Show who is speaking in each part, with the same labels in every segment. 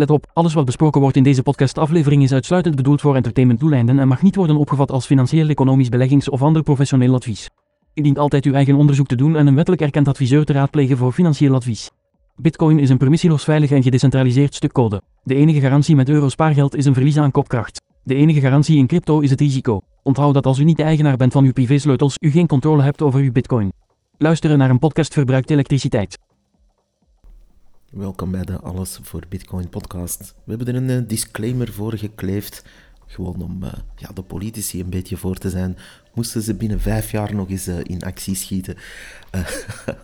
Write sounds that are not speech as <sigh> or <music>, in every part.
Speaker 1: Let op, alles wat besproken wordt in deze podcastaflevering is uitsluitend bedoeld voor entertainmentdoeleinden en mag niet worden opgevat als financieel, economisch, beleggings- of ander professioneel advies. U dient altijd uw eigen onderzoek te doen en een wettelijk erkend adviseur te raadplegen voor financieel advies. Bitcoin is een permissieloos veilig en gedecentraliseerd stuk code. De enige garantie met euro spaargeld is een verlies aan kopkracht. De enige garantie in crypto is het risico. Onthoud dat als u niet de eigenaar bent van uw privésleutels, u geen controle hebt over uw bitcoin. Luisteren naar een podcast verbruikt elektriciteit.
Speaker 2: Welkom bij de Alles voor Bitcoin podcast. We hebben er een eh, disclaimer voor gekleefd. Gewoon om uh, ja, de politici een beetje voor te zijn. Moesten ze binnen vijf jaar nog eens uh, in actie schieten. Uh,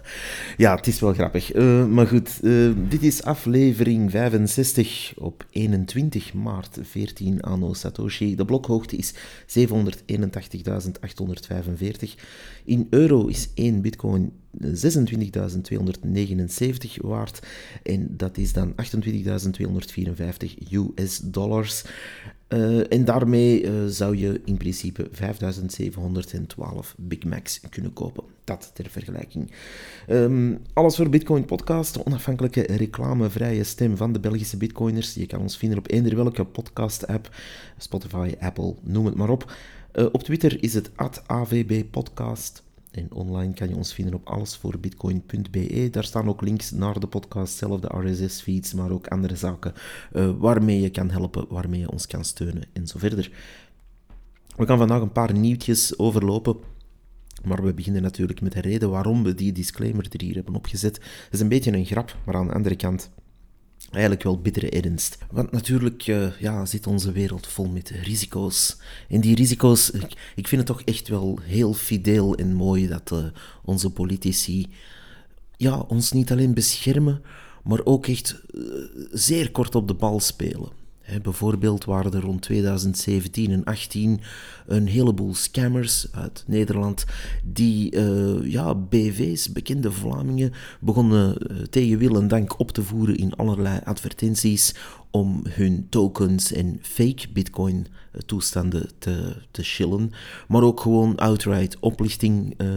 Speaker 2: <laughs> ja, het is wel grappig. maar goed, dit is aflevering 65 op 21 maart 14 anno Satoshi. De blokhoogte is 781.845. In euro is 1 bitcoin 26.279 waard. En dat is dan 28.254 US dollars. Uh, en daarmee uh, zou je in principe 5712 Big Macs kunnen kopen. Dat ter vergelijking. Um, alles voor Bitcoin Podcast, de onafhankelijke reclamevrije stem van de Belgische Bitcoiners. Je kan ons vinden op eender welke podcast-app, Spotify, Apple, noem het maar op. Uh, op Twitter is het AVB Podcast. En online kan je ons vinden op allesvoorbitcoin.be. Daar staan ook links naar de podcast zelf, de RSS-feeds, maar ook andere zaken uh, waarmee je kan helpen, waarmee je ons kan steunen en zo verder. We gaan vandaag een paar nieuwtjes overlopen. Maar we beginnen natuurlijk met de reden waarom we die disclaimer er hier hebben opgezet. Het is een beetje een grap, maar aan de andere kant eigenlijk wel bittere ernst. Want natuurlijk uh, ja, zit onze wereld vol met risico's. En die risico's, ik, vind het toch echt wel heel fideel en mooi dat uh, onze politici ja, ons niet alleen beschermen, maar ook echt uh, zeer kort op de bal spelen bijvoorbeeld waren er rond 2017 en 18 een heleboel scammers uit Nederland die uh, ja, BV's, bekende Vlamingen, begonnen uh, tegen wil en dank op te voeren in allerlei advertenties om hun tokens en fake bitcoin eh, toestanden te, chillen, maar ook gewoon outright oplichting uh,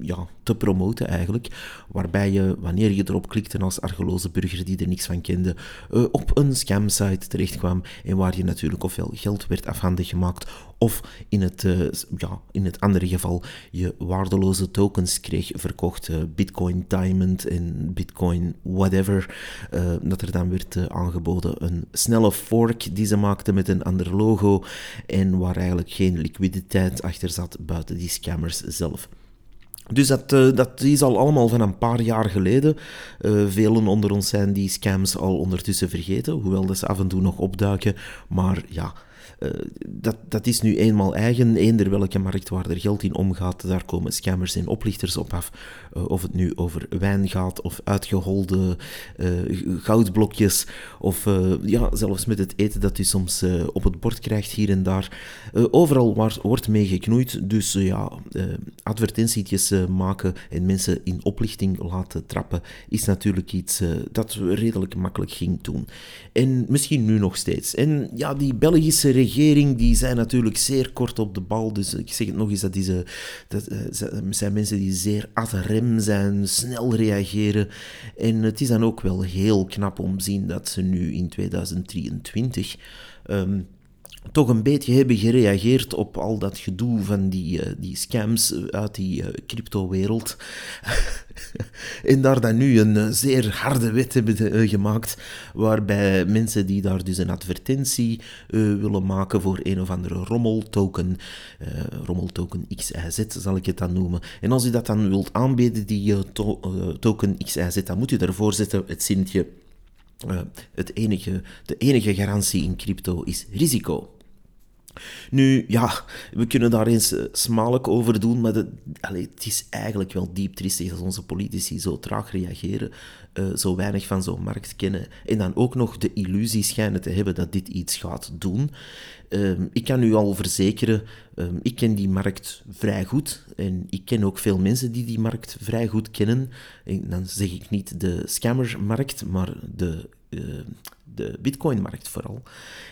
Speaker 2: ja, te promoten eigenlijk, waarbij je, wanneer je erop klikte als argeloze burger die er niks van kende, uh, op een scamsite terechtkwam en waar je natuurlijk ofwel geld werd afhandig gemaakt of in het, uh, ja, in het andere geval je waardeloze tokens kreeg verkocht, Bitcoin Diamond en Bitcoin whatever, dat er dan werd aangeboden een snelle fork die ze maakten met een ander logo en waar eigenlijk geen liquiditeit achter zat buiten die scammers zelf. Dus dat, uh, dat is al allemaal van een paar jaar geleden. Uh, velen onder ons zijn die scams al ondertussen vergeten, hoewel dat ze af en toe nog opduiken. Maar ja, uh, dat, dat is nu eenmaal eigen. Eender welke markt waar er geld in omgaat, daar komen scammers en oplichters op af. Uh, of het nu over wijn gaat, of uitgeholde uh, goudblokjes, of ja, zelfs met het eten dat u soms op het bord krijgt hier en daar. overal waar, wordt mee geknoeid. Dus ja, advertentietjes maken en mensen in oplichting laten trappen, is natuurlijk iets dat redelijk makkelijk ging doen. En misschien nu nog steeds. En ja, die Belgische regering die zijn natuurlijk zeer kort op de bal. Dus ik zeg het nog eens, dat, deze, dat uh, zijn mensen die zeer ad rem zijn, snel reageren. En het is dan ook wel heel knap om te zien dat ze nu in 2023... Um, toch een beetje hebben gereageerd op al dat gedoe van die, uh, die scams uit die uh, crypto-wereld. <laughs> en daar dan nu een uh, zeer harde wet hebben gemaakt, waarbij mensen die daar dus een advertentie willen maken voor een of andere rommeltoken, rommeltoken XIZ zal ik het dan noemen. En als u dat dan wilt aanbieden, die to token XIZ, dan moet u daarvoor zetten het zintje het enige, de enige garantie in crypto is risico. Nu, ja, we kunnen daar eens uh, smalelijk over doen, maar het is eigenlijk wel diep triestig dat onze politici zo traag reageren, uh, zo weinig van zo'n markt kennen en dan ook nog de illusie schijnen te hebben dat dit iets gaat doen. Um, ik kan u al verzekeren, um, ik ken die markt vrij goed en ik ken ook veel mensen die die markt vrij goed kennen. En dan zeg ik niet de scammermarkt, maar de de bitcoinmarkt vooral.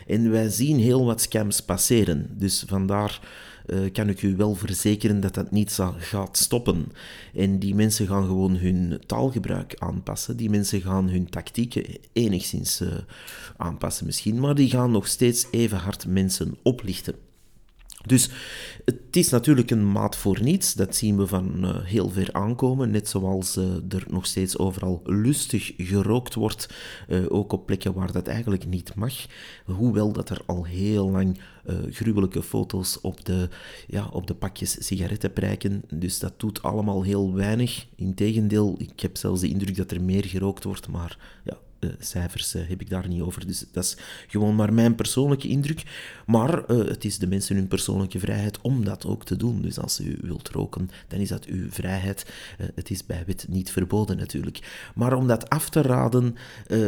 Speaker 2: En wij zien heel wat scams passeren. Dus vandaar uh, kan ik u wel verzekeren dat dat niet gaat stoppen. En die mensen gaan gewoon hun taalgebruik aanpassen. Die mensen gaan hun tactieken enigszins uh, aanpassen misschien, maar die gaan nog steeds even hard mensen oplichten. Dus het is natuurlijk een maat voor niets. Dat zien we van uh, heel ver aankomen. Net zoals uh, er nog steeds overal lustig gerookt wordt. Uh, ook op plekken waar dat eigenlijk niet mag. Hoewel dat er al heel lang gruwelijke foto's op de, ja, op de pakjes sigaretten prijken. Dus dat doet allemaal heel weinig. Integendeel, ik heb zelfs de indruk dat er meer gerookt wordt. Maar ja, cijfers uh, heb ik daar niet over. Dus dat is gewoon maar mijn persoonlijke indruk. Maar uh, het is de mensen hun persoonlijke vrijheid om dat ook te doen. Dus als u wilt roken, dan is dat uw vrijheid. het is bij wet niet verboden natuurlijk. Maar om dat af te raden,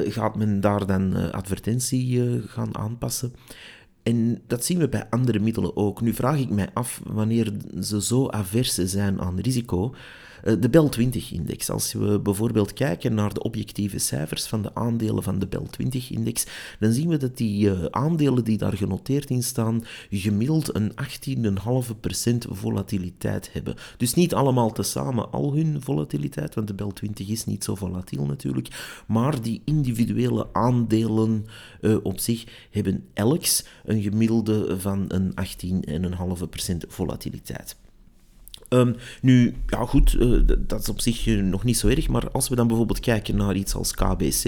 Speaker 2: gaat men daar dan advertentie gaan aanpassen. En dat zien we bij andere middelen ook. Nu vraag ik mij af wanneer ze zo averse zijn aan risico eh, de Bel 20-index. Als we bijvoorbeeld kijken naar de objectieve cijfers van de aandelen van de Bel 20-index, dan zien we dat die uh, aandelen die daar genoteerd in staan, gemiddeld een 18,5% volatiliteit hebben. Dus niet allemaal tezamen al hun volatiliteit, want de Bel 20 is niet zo volatiel natuurlijk, maar die individuele aandelen uh, op zich hebben elks een gemiddelde van een 18,5% volatiliteit. Um, nu, ja goed, uh, dat is op zich uh, nog niet zo erg, maar als we dan bijvoorbeeld kijken naar iets als KBC,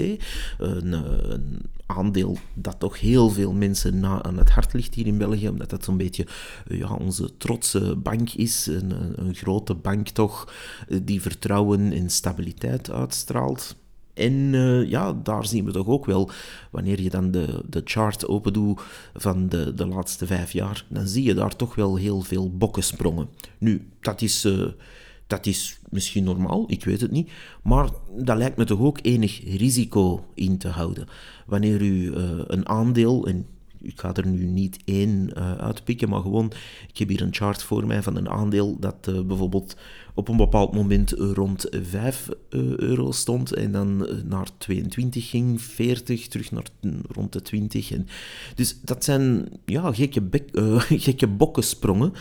Speaker 2: een, een, aandeel dat toch heel veel mensen na aan het hart ligt hier in België, omdat dat zo'n beetje ja, onze trotse bank is, een, een grote bank toch, die vertrouwen en stabiliteit uitstraalt. En uh, ja, daar zien we toch ook wel, wanneer je dan de, de chart open doet van de, de laatste vijf jaar, dan zie je daar toch wel heel veel bokken Nu, dat is, uh, dat is misschien normaal, ik weet het niet, maar dat lijkt me toch ook enig risico in te houden. Wanneer u uh, een aandeel, en ik ga er nu niet één uh, uitpikken, maar gewoon, ik heb hier een chart voor mij van een aandeel dat uh, bijvoorbeeld op een bepaald moment rond 5 uh, euro stond en dan naar 22 ging, 40, terug naar rond de 20. En, dus dat zijn ja, gekke, bek, <laughs> gekke bokkensprongen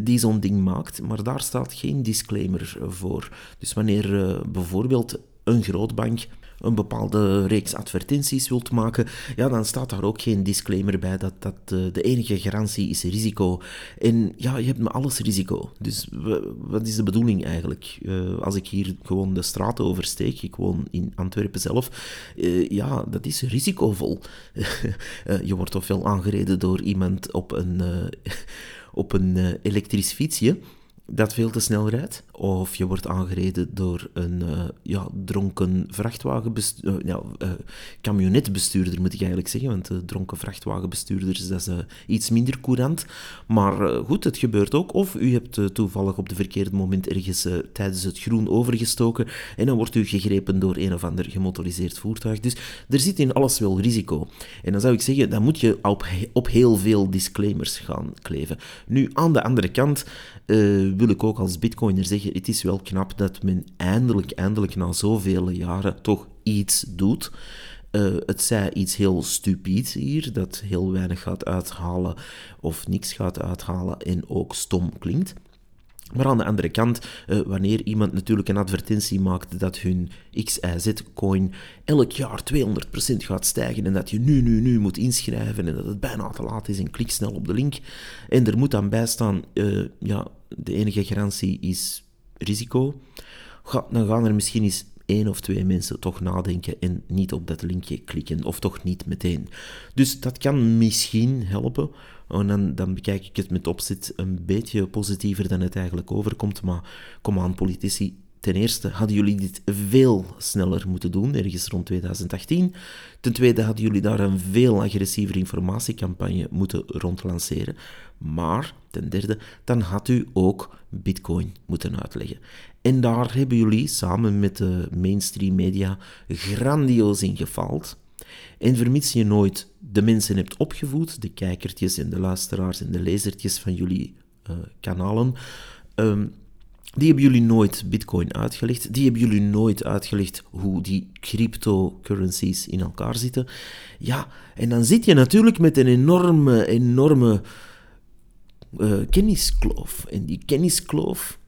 Speaker 2: die zo'n ding maakt, maar daar staat geen disclaimer voor. Dus wanneer bijvoorbeeld een grootbank een bepaalde reeks advertenties wilt maken, ja, dan staat daar ook geen disclaimer bij dat, dat uh, de enige garantie is risico. En ja, je hebt maar alles risico. Dus wat is de bedoeling eigenlijk? Uh, als ik hier gewoon de straten oversteek, ik woon in Antwerpen zelf, uh, ja, dat is risicovol. <laughs> je wordt ofwel aangereden door iemand op een, <laughs> op een elektrisch fietsje, dat veel te snel rijdt, of je wordt aangereden door een uh, ja, dronken vrachtwagenbestuurder, uh, ja, uh, camionetbestuurder moet ik eigenlijk zeggen, want dronken vrachtwagenbestuurders, dat is iets minder courant. Maar goed, het gebeurt ook. Of u hebt toevallig op de verkeerde moment ergens tijdens het groen overgestoken en dan wordt u gegrepen door een of ander gemotoriseerd voertuig. Dus er zit in alles wel risico. En dan zou ik zeggen, dan moet je op, op heel veel disclaimers gaan kleven. Nu, aan de andere kant wil ik ook als bitcoiner zeggen, het is wel knap dat men eindelijk, eindelijk na zoveel jaren toch iets doet. Uh, het zij iets heel stupids hier, dat heel weinig gaat uithalen of niks gaat uithalen en ook stom klinkt. Maar aan de andere kant, uh, wanneer iemand natuurlijk een advertentie maakt dat hun XIZ-coin elk jaar 200% gaat stijgen en dat je nu, nu, nu moet inschrijven en dat het bijna te laat is en klik snel op de link. En er moet dan bij staan, uh, ja, de enige garantie is risico, dan gaan er misschien eens één of twee mensen toch nadenken en niet op dat linkje klikken, of toch niet meteen. Dus dat kan misschien helpen. En dan, dan bekijk ik het met opzet een beetje positiever dan het eigenlijk overkomt. Maar kom aan, politici, Ten eerste hadden jullie dit veel sneller moeten doen, ergens rond 2018. Ten tweede hadden jullie daar een veel agressievere informatiecampagne moeten rondlanceren. Maar ten derde, dan had u ook Bitcoin moeten uitleggen. En daar hebben jullie samen met de mainstream media grandioos in gefaald. En vermits je nooit de mensen hebt opgevoed, de kijkertjes en de luisteraars en de lezertjes van jullie uh, kanalen, um, Die hebben jullie nooit Bitcoin uitgelegd. Die hebben jullie nooit uitgelegd hoe die cryptocurrencies in elkaar zitten. Ja, en dan zit je natuurlijk met een enorme, enorme uh, kenniskloof. En die kenniskloof,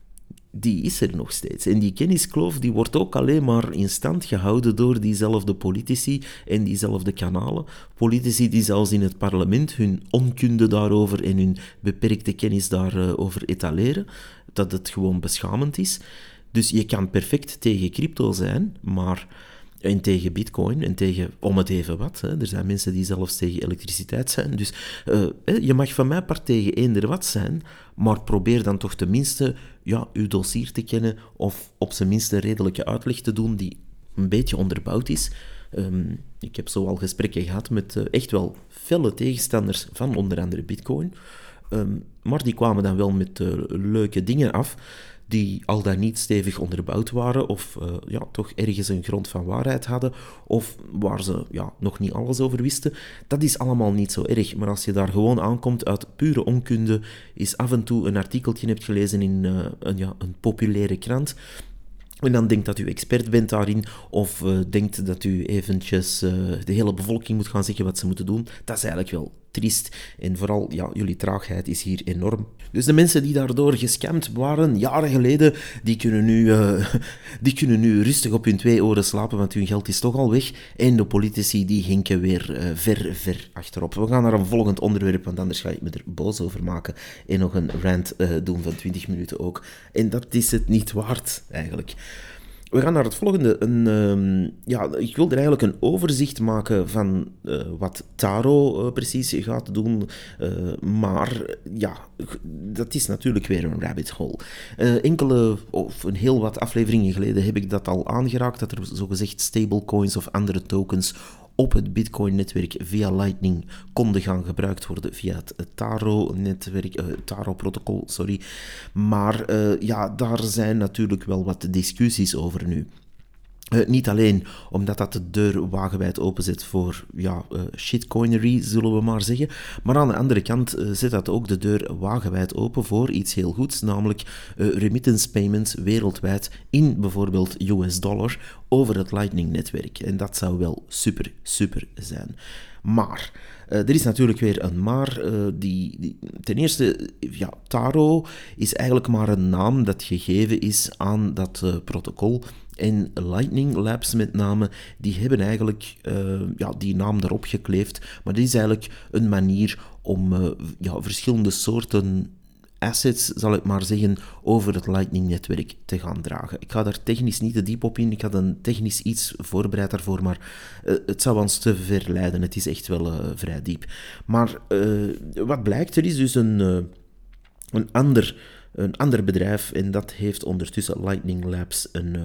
Speaker 2: die is er nog steeds. En die kenniskloof die wordt ook alleen maar in stand gehouden door diezelfde politici en diezelfde kanalen. Politici die zelfs in het parlement hun onkunde daarover en hun beperkte kennis daarover etaleren dat het gewoon beschamend is. Dus je kan perfect tegen crypto zijn, maar en tegen bitcoin en tegen om het even wat. Hè. Er zijn mensen die zelfs tegen elektriciteit zijn. Dus uh, je mag van mijn part tegen eender wat zijn, maar probeer dan toch tenminste ja, uw dossier te kennen of op zijn minst een redelijke uitleg te doen die een beetje onderbouwd is. Um, ik heb zo al gesprekken gehad met uh, echt wel felle tegenstanders van onder andere bitcoin. Ehm, maar die kwamen dan wel met uh, leuke dingen af die al dan niet stevig onderbouwd waren of uh, ja, toch ergens een grond van waarheid hadden of waar ze ja, nog niet alles over wisten. Dat is allemaal niet zo erg, maar als je daar gewoon aankomt uit pure onkunde, is af en toe een artikeltje hebt gelezen in uh, een, ja, een populaire krant, en dan denkt dat u expert bent daarin, of denkt dat u eventjes de hele bevolking moet gaan zeggen wat ze moeten doen. Dat is eigenlijk wel triest. En vooral, ja, jullie traagheid is hier enorm. Dus de mensen die daardoor gescamd waren, jaren geleden, die kunnen nu, uh, <laughs> die kunnen nu rustig op hun twee oren slapen, want hun geld is toch al weg. En de politici, die hinken weer ver, ver achterop. We gaan naar een volgend onderwerp, want anders ga ik me er boos over maken. En nog een rant doen van 20 minuten ook. En dat is het niet waard, eigenlijk. We gaan naar het volgende. Een, uh, ja, ik wil er eigenlijk een overzicht maken van uh, wat Taro uh, precies gaat doen. Uh, maar ja, dat is natuurlijk weer een rabbit hole. enkele, of een heel wat afleveringen geleden heb ik dat al aangeraakt, dat er zogezegd stablecoins of andere tokens op het Bitcoin-netwerk via Lightning konden gaan gebruikt worden via het Taro-netwerk, uh, Taro-protocol, sorry. Maar uh, ja, daar zijn natuurlijk wel wat discussies over nu. Uh, niet alleen omdat dat de deur wagenwijd openzet voor ja, uh, shitcoinery, zullen we maar zeggen. Maar aan de andere kant uh, zet dat ook de deur wagenwijd open voor iets heel goeds, namelijk remittance payments wereldwijd in bijvoorbeeld US dollar over het Lightning-netwerk. En dat zou wel super, super zijn. Maar uh, er is natuurlijk weer een maar. Uh, die, die, ten eerste, ja, Taro is eigenlijk maar een naam dat gegeven is aan dat uh, protocol. En Lightning Labs met name, die hebben eigenlijk ja, die naam erop gekleefd. Maar dit is eigenlijk een manier om ja, verschillende soorten assets, zal ik maar zeggen, over het Lightning-netwerk te gaan dragen. Ik ga daar technisch niet te diep op in. Ik had een technisch iets voorbereid daarvoor, maar uh, het zou ons te ver leiden. Het is echt wel uh, vrij diep. Maar uh, wat blijkt, er is dus een, een ander een ander bedrijf en dat heeft ondertussen Lightning Labs een uh,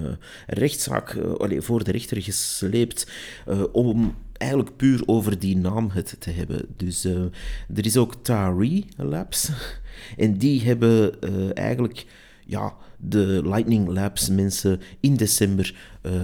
Speaker 2: rechtszaak uh, voor de rechter gesleept uh, om eigenlijk puur over die naam het te hebben. Dus er is ook Tari Labs <laughs> en die hebben eigenlijk ja, de Lightning Labs mensen in december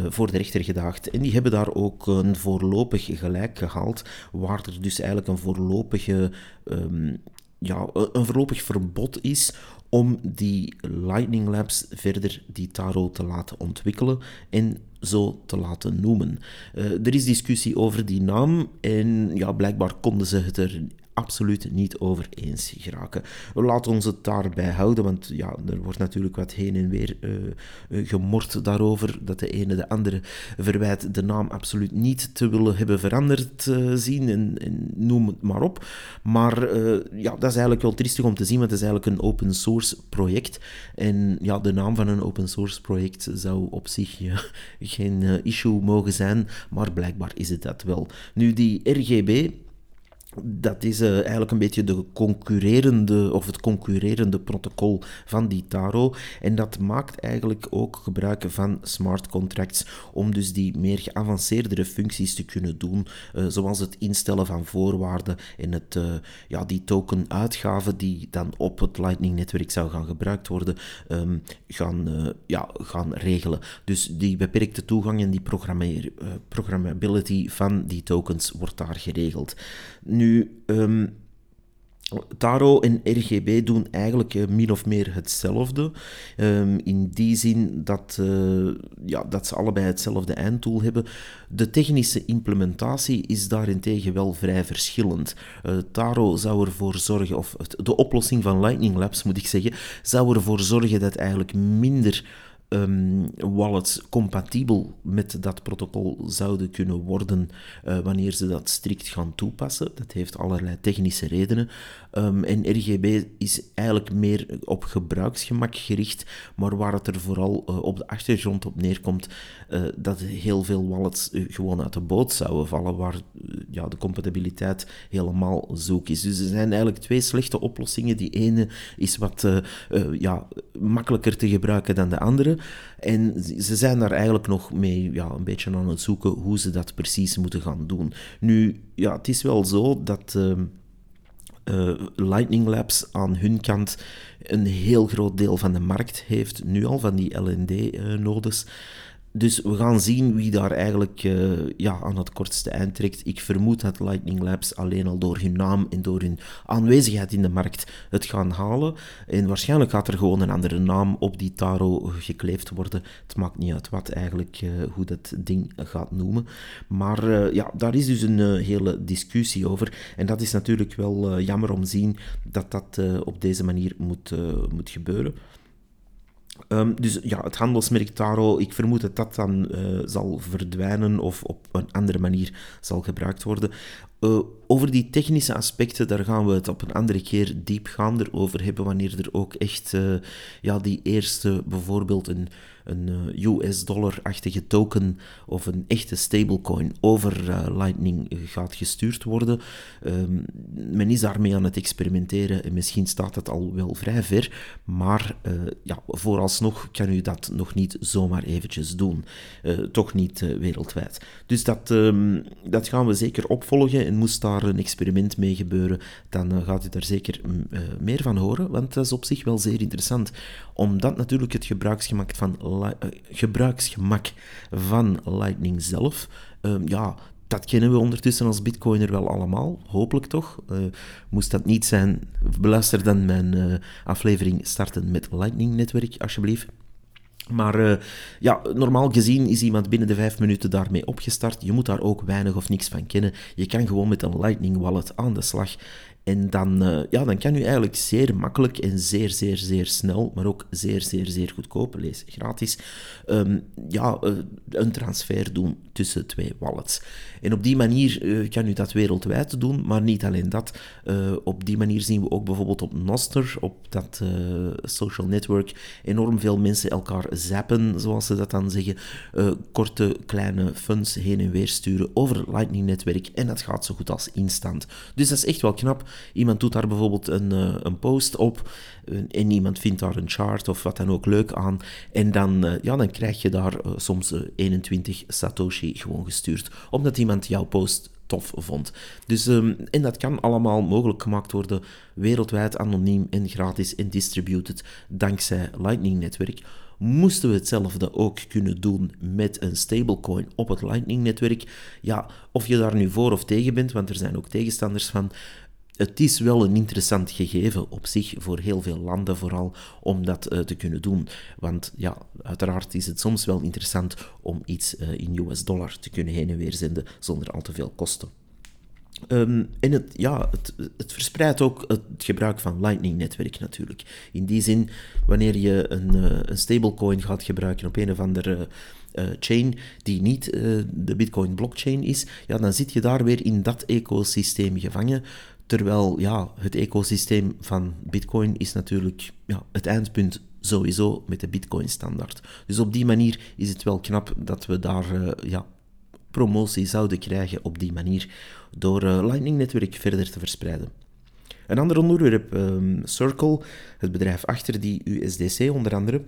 Speaker 2: voor de rechter gedaagd. En die hebben daar ook een voorlopig gelijk gehaald, waar er dus eigenlijk een voorlopige... Um, ja, een voorlopig verbod is om die Lightning Labs verder die Taro te laten ontwikkelen en zo te laten noemen. Uh, er is discussie over die naam en ja, blijkbaar konden ze het er absoluut niet over eens geraken. We laten ons het daarbij houden, want ja, er wordt natuurlijk wat heen en weer uh, daarover, dat de ene de andere verwijt de naam absoluut niet te willen hebben veranderd uh, zien, en, en, noem het maar op. Maar ja, dat is eigenlijk wel triestig om te zien, want het is eigenlijk een open source project. En ja, de naam van een open source project zou op zich geen issue mogen zijn, maar blijkbaar is het dat wel. Nu, die RGB, dat is uh, eigenlijk een beetje de concurrerende, of het concurrerende protocol van die Taro. En dat maakt eigenlijk ook gebruik van smart contracts om dus die meer geavanceerdere functies te kunnen doen, uh, zoals het instellen van voorwaarden en het, uh, ja, die token uitgaven die dan op het Lightning-netwerk zou gaan gebruikt worden, um, gaan, ja, gaan regelen. Dus die beperkte toegang en die programmability van die tokens wordt daar geregeld. Nu, um, Taro en RGB doen eigenlijk uh, min of meer hetzelfde. Um, in die zin dat, uh, ja, dat ze allebei hetzelfde eindtool hebben. De technische implementatie is daarentegen wel vrij verschillend. Uh, Taro zou ervoor zorgen, of de oplossing van Lightning Labs moet ik zeggen, zou ervoor zorgen dat eigenlijk minder um, wallets compatibel met dat protocol zouden kunnen worden uh, wanneer ze dat strikt gaan toepassen. Dat heeft allerlei technische redenen. Um, en RGB is eigenlijk meer op gebruiksgemak gericht, maar waar het er vooral uh, op de achtergrond op neerkomt, uh, dat heel veel wallets gewoon uit de boot zouden vallen, waar ja, de compatibiliteit helemaal zoek is. Dus er zijn eigenlijk twee slechte oplossingen. Die ene is wat ja, makkelijker te gebruiken dan de andere. En ze zijn daar eigenlijk nog mee ja, een beetje aan het zoeken hoe ze dat precies moeten gaan doen. Nu, ja, het is wel zo dat uh, uh, Lightning Labs aan hun kant een heel groot deel van de markt heeft, nu al van die LND-nodes. Dus we gaan zien wie daar eigenlijk uh, ja, aan het kortste eind trekt. Ik vermoed dat Lightning Labs alleen al door hun naam en door hun aanwezigheid in de markt het gaan halen. En waarschijnlijk gaat er gewoon een andere naam op die Taro gekleefd worden. Het maakt niet uit wat eigenlijk, uh, hoe dat ding gaat noemen. Maar uh, ja, daar is dus een hele discussie over. En dat is natuurlijk wel jammer om te zien dat dat op deze manier moet, moet gebeuren. Um, dus ja, het handelsmerk Taro, ik vermoed dat dat dan uh, zal verdwijnen of op een andere manier zal gebruikt worden. Uh, over die technische aspecten, daar gaan we het op een andere keer diepgaander over hebben, wanneer er ook echt uh, ja, die eerste, bijvoorbeeld een, een US-dollar-achtige token of een echte stablecoin over Lightning gaat gestuurd worden. Um, men is daarmee aan het experimenteren en misschien staat het al wel vrij ver, maar ja, vooralsnog kan u dat nog niet zomaar eventjes doen. toch niet wereldwijd. Dus dat, um, dat gaan we zeker opvolgen moest daar een experiment mee gebeuren, dan uh, gaat u daar zeker uh, meer van horen, want dat is op zich wel zeer interessant. Omdat natuurlijk het gebruiksgemak van, uh, gebruiksgemak van Lightning zelf, ja, dat kennen we ondertussen als bitcoiner wel allemaal, hopelijk toch. Moest dat niet zijn, beluister dan mijn aflevering starten met Lightning-netwerk, alsjeblieft. Maar uh, ja, normaal gezien is iemand binnen de vijf minuten daarmee opgestart. Je moet daar ook weinig of niks van kennen. Je kan gewoon met een Lightning Wallet aan de slag. En dan, uh, ja, dan kan u eigenlijk zeer makkelijk en zeer, zeer, zeer snel, maar ook zeer, zeer, zeer goedkoop, lees gratis, um, ja, uh, een transfer doen tussen twee wallets. En op die manier uh, kan u dat wereldwijd doen, maar niet alleen dat. op die manier zien we ook bijvoorbeeld op Noster, op dat social network, enorm veel mensen elkaar zappen, zoals ze dat dan zeggen. korte, kleine funds heen en weer sturen over het Lightning-netwerk. En dat gaat zo goed als instant. Dus dat is echt wel knap. Iemand doet daar bijvoorbeeld een, uh, een post op en iemand vindt daar een chart of wat dan ook leuk aan. En dan, uh, ja, dan krijg je daar soms 21 Satoshi gewoon gestuurd, omdat iemand jouw post tof vond. Dus, um, en dat kan allemaal mogelijk gemaakt worden wereldwijd, anoniem en gratis en distributed dankzij Lightning-netwerk. Moesten we hetzelfde ook kunnen doen met een stablecoin op het Lightning-netwerk? Ja, of je daar nu voor of tegen bent, want er zijn ook tegenstanders van het is wel een interessant gegeven op zich voor heel veel landen vooral om dat uh, te kunnen doen. Want ja, uiteraard is het soms wel interessant om iets uh, in US dollar te kunnen heen en weer zenden zonder al te veel kosten. Um, en het, ja, het, het, verspreidt ook het gebruik van Lightning-netwerk natuurlijk. In die zin, wanneer je een, uh, een stablecoin gaat gebruiken op een of andere chain die niet de Bitcoin-blockchain is, ja, dan zit je daar weer in dat ecosysteem gevangen. Terwijl ja, het ecosysteem van Bitcoin is natuurlijk ja, het eindpunt sowieso met de Bitcoin-standaard. Dus op die manier is het wel knap dat we daar uh, ja, promotie zouden krijgen op die manier door uh, Lightning-netwerk verder te verspreiden. Een ander onderwerp, um, Circle, het bedrijf achter die USDC onder andere,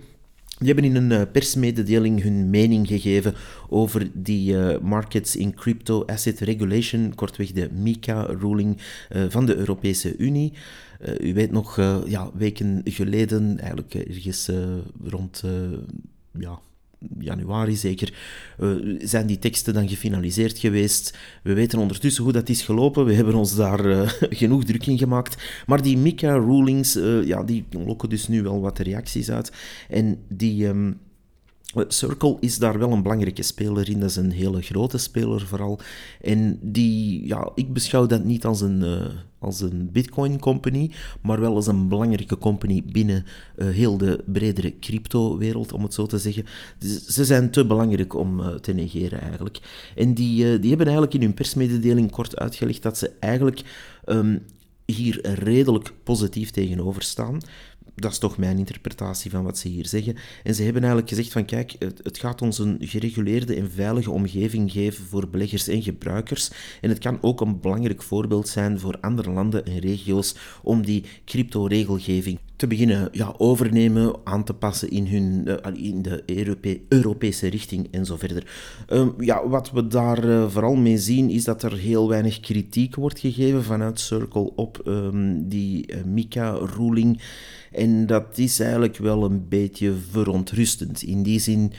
Speaker 2: die hebben in een eh, persmededeling hun mening gegeven over die uh, Markets in Crypto Asset Regulation, kortweg de MiCA-ruling uh, van de Europese Unie. u weet nog, ja, weken geleden, eigenlijk ergens rond ja, januari zeker, uh, zijn die teksten dan gefinaliseerd geweest. We weten ondertussen hoe dat is gelopen. We hebben ons daar uh, <laughs> genoeg druk in gemaakt. Maar die MICA-rulings, uh, ja, die lokken dus nu wel wat reacties uit. En die... Um, Circle is daar wel een belangrijke speler in. Dat is een hele grote speler vooral. En die, ja, ik beschouw dat niet als een, uh, als een Bitcoin company, maar wel als een belangrijke company binnen uh, heel de bredere crypto-wereld, om het zo te zeggen. Dus ze zijn te belangrijk om te negeren eigenlijk. En die, die hebben eigenlijk in hun persmededeling kort uitgelegd dat ze eigenlijk um, hier redelijk positief tegenover staan dat is toch mijn interpretatie van wat ze hier zeggen. En ze hebben eigenlijk gezegd van kijk, het, gaat ons een gereguleerde en veilige omgeving geven voor beleggers en gebruikers. En het kan ook een belangrijk voorbeeld zijn voor andere landen en regio's om die crypto-regelgeving te beginnen ja, overnemen, aan te passen in, hun, uh, in de Europe Europese richting en zo verder. Um, ja, wat we daar uh, vooral mee zien is dat er heel weinig kritiek wordt gegeven vanuit Circle op um, die uh, MICA-ruling. En dat is eigenlijk wel een beetje verontrustend. In die zin,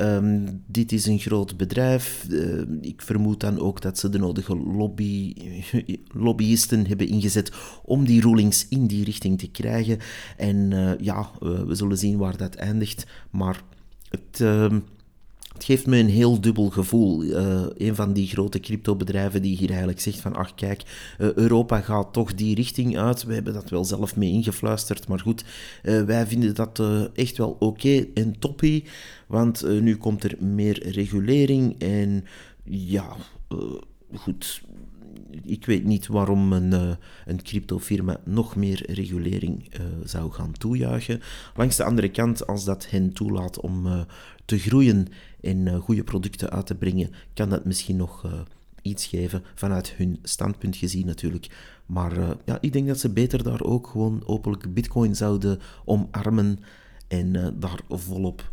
Speaker 2: um, dit is een groot bedrijf. Uh, ik vermoed dan ook dat ze de nodige lobby, <laughs> lobbyisten hebben ingezet om die rulings in die richting te krijgen. En uh, ja, we zullen zien waar dat eindigt. Maar het... Het geeft me een heel dubbel gevoel. Uh, een van die grote cryptobedrijven die hier eigenlijk zegt van ach kijk, uh, Europa gaat toch die richting uit. We hebben dat wel zelf mee ingefluisterd, maar goed, uh, wij vinden dat echt wel oké en toppie, want nu komt er meer regulering en ja, goed, ik weet niet waarom een, uh, een cryptofirma nog meer regulering uh, zou gaan toejuichen. Langs de andere kant, als dat hen toelaat om uh, te groeien en uh, goede producten uit te brengen, kan dat misschien nog uh, iets geven vanuit hun standpunt gezien natuurlijk. Maar uh, ja, ik denk dat ze beter daar ook gewoon openlijk Bitcoin zouden omarmen en daar volop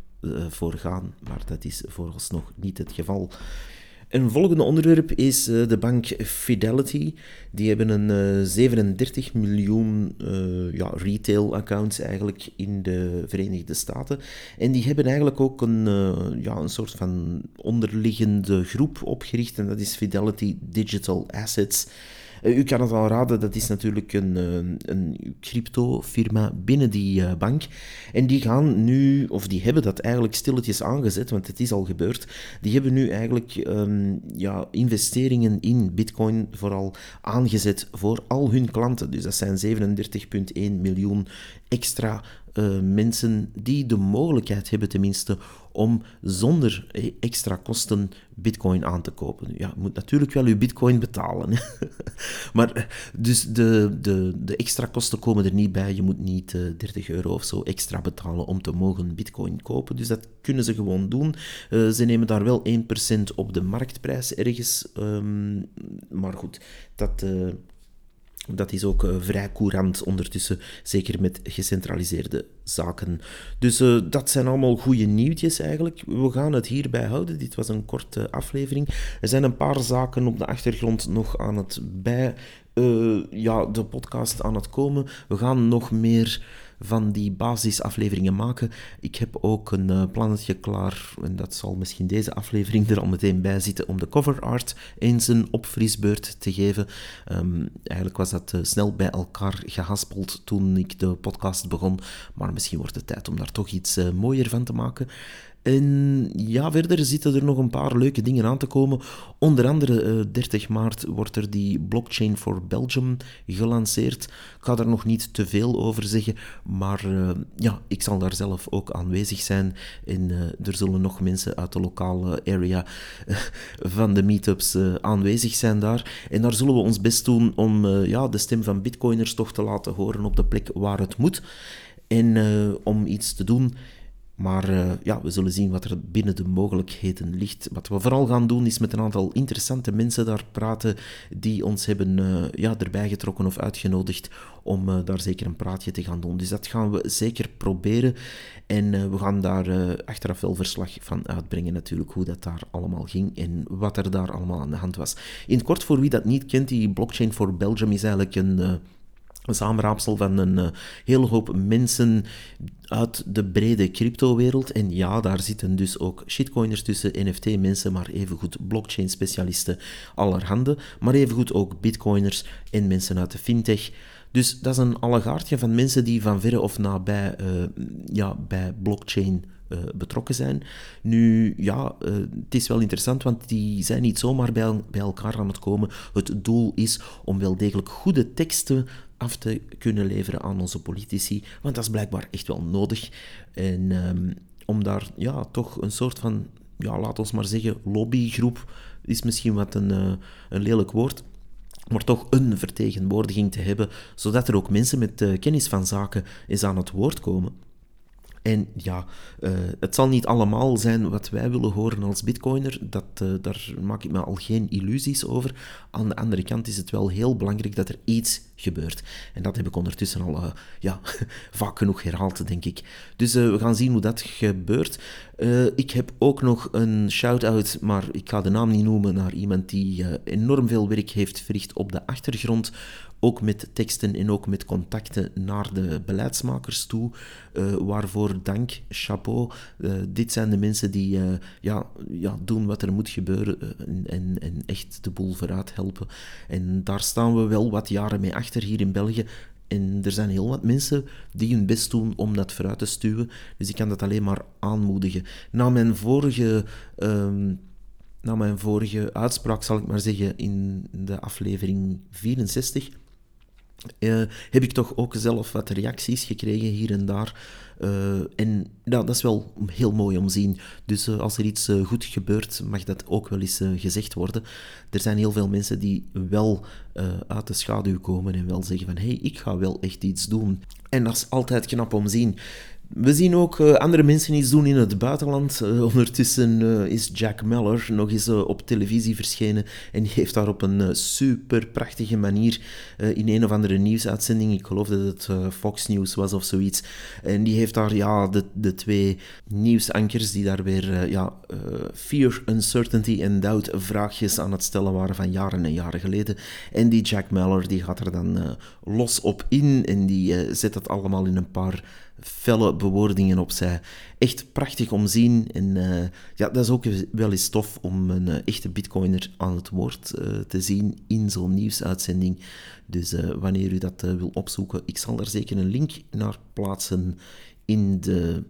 Speaker 2: voor gaan. Maar dat is vooralsnog niet het geval. Een volgende onderwerp is uh, de bank Fidelity. Die hebben een uh, 37 miljoen uh, ja, retail-accounts eigenlijk in de Verenigde Staten. En die hebben eigenlijk ook een, ja, een soort van onderliggende groep opgericht. En dat is Fidelity Digital Assets. Eh, u kan het al raden, dat is natuurlijk een, eh, een crypto-firma binnen die eh, bank. En die gaan nu, of die hebben dat eigenlijk stilletjes aangezet, want het is al gebeurd. Die hebben nu eigenlijk um, ja, investeringen in Bitcoin vooral aangezet voor al hun klanten. Dus dat zijn 37,1 miljoen extra mensen die de mogelijkheid hebben tenminste om zonder eh, extra kosten bitcoin aan te kopen. Ja, je moet natuurlijk wel je bitcoin betalen. <laughs> maar eh, dus de, de, de extra kosten komen er niet bij. Je moet niet uh, 30 euro of zo extra betalen om te mogen bitcoin kopen. Dus dat kunnen ze gewoon doen. Uh, ze nemen daar wel 1% op de marktprijs ergens. Um, maar goed, dat dat is ook uh, vrij courant ondertussen, zeker met gecentraliseerde zaken. Dus uh, dat zijn allemaal goede nieuwtjes eigenlijk. We gaan het hierbij houden. Dit was een korte aflevering. Er zijn een paar zaken op de achtergrond nog aan het bij uh, ja, de podcast aan het komen. We gaan nog meer van die basisafleveringen maken. Ik heb ook een uh, plannetje klaar, en dat zal misschien deze aflevering er al meteen bij zitten, om de cover art eens een opfrisbeurt te geven. Um, eigenlijk was dat uh, snel bij elkaar gehaspeld toen ik de podcast begon, maar misschien wordt het tijd om daar toch iets uh, mooier van te maken. En ja, verder zitten er nog een paar leuke dingen aan te komen. Onder andere uh, 30 maart wordt er die Blockchain for Belgium gelanceerd. Ik ga daar nog niet te veel over zeggen, maar uh, ja, ik zal daar zelf ook aanwezig zijn. En uh, er zullen nog mensen uit de lokale area van de meetups aanwezig zijn daar. En daar zullen we ons best doen om ja, de stem van bitcoiners toch te laten horen op de plek waar het moet. En om iets te doen maar uh, ja, we zullen zien wat er binnen de mogelijkheden ligt. Wat we vooral gaan doen is met een aantal interessante mensen daar praten die ons hebben uh, ja, erbij getrokken of uitgenodigd om uh, daar zeker een praatje te gaan doen. Dus dat gaan we zeker proberen. En we gaan daar achteraf wel verslag van uitbrengen natuurlijk, hoe dat daar allemaal ging en wat er daar allemaal aan de hand was. In kort, voor wie dat niet kent, die Blockchain for Belgium is eigenlijk een een samenraapsel van een uh, hele hoop mensen uit de brede cryptowereld. En ja, daar zitten dus ook shitcoiners tussen, NFT-mensen, maar evengoed blockchain-specialisten allerhande, maar evengoed ook bitcoiners en mensen uit de fintech. Dus dat is een allegaartje van mensen die van verre of nabij uh, ja, bij blockchain uh, betrokken zijn. Nu, ja, uh, het is wel interessant, want die zijn niet zomaar bij, bij elkaar aan het komen. Het doel is om wel degelijk goede teksten af te kunnen leveren aan onze politici, want dat is blijkbaar echt wel nodig. En um, om daar ja, toch een soort van, ja, laat ons maar zeggen, lobbygroep, is misschien wat een, uh, een lelijk woord, maar toch een vertegenwoordiging te hebben, zodat er ook mensen met kennis van zaken eens aan het woord komen. En ja, uh, het zal niet allemaal zijn wat wij willen horen als bitcoiner. Dat, uh, daar maak ik me al geen illusies over. Aan de andere kant is het wel heel belangrijk dat er iets gebeurt. En dat heb ik ondertussen al uh, ja, <laughs> vaak genoeg herhaald, denk ik. Dus we gaan zien hoe dat gebeurt. ik heb ook nog een shout-out, maar ik ga de naam niet noemen, naar iemand die enorm veel werk heeft verricht op de achtergrond ook met teksten en ook met contacten naar de beleidsmakers toe. Uh, waarvoor dank, chapeau. Uh, dit zijn de mensen die uh, ja, ja, doen wat er moet gebeuren en, en, echt de boel vooruit helpen. En daar staan we wel wat jaren mee achter hier in België. En er zijn heel wat mensen die hun best doen om dat vooruit te stuwen. Dus ik kan dat alleen maar aanmoedigen. Na mijn vorige. Um, na mijn vorige uitspraak, zal ik maar zeggen, in de aflevering 64, uh, heb ik toch ook zelf wat reacties gekregen hier en daar. Uh, en nou, dat is wel heel mooi om te zien. Dus uh, als er iets goed gebeurt, mag dat ook wel eens gezegd worden. Er zijn heel veel mensen die wel uit de schaduw komen en wel zeggen van hé, hey, ik ga wel echt iets doen. En dat is altijd knap om te zien. We zien ook uh, andere mensen iets doen in het buitenland. Uh, ondertussen uh, is Jack Meller nog eens op televisie verschenen en die heeft daar op een super prachtige manier in een of andere nieuwsuitzending, ik geloof dat het Fox News was of zoiets, en die heeft daar ja, de, de twee nieuwsankers die daar weer ja, fear, uncertainty en doubt vraagjes aan het stellen waren van jaren en jaren geleden. En die Jack Meller die gaat er dan los op in en die zet dat allemaal in een paar felle bewoordingen opzij. Echt prachtig om zien. En uh, ja, dat is ook wel eens tof om een uh, echte bitcoiner aan het woord uh, te zien in zo'n nieuwsuitzending. Dus wanneer u dat wil opzoeken, ik zal daar zeker een link naar plaatsen in de,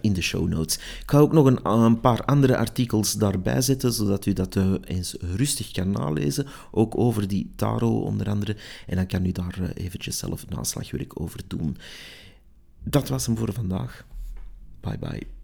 Speaker 2: in de show notes. Ik ga ook nog een, een, paar andere artikels daarbij zetten, zodat u dat eens rustig kan nalezen. Ook over die Taro onder andere. En dan kan u daar eventjes zelf naslagwerk over doen. Dat was hem voor vandaag. Bye bye.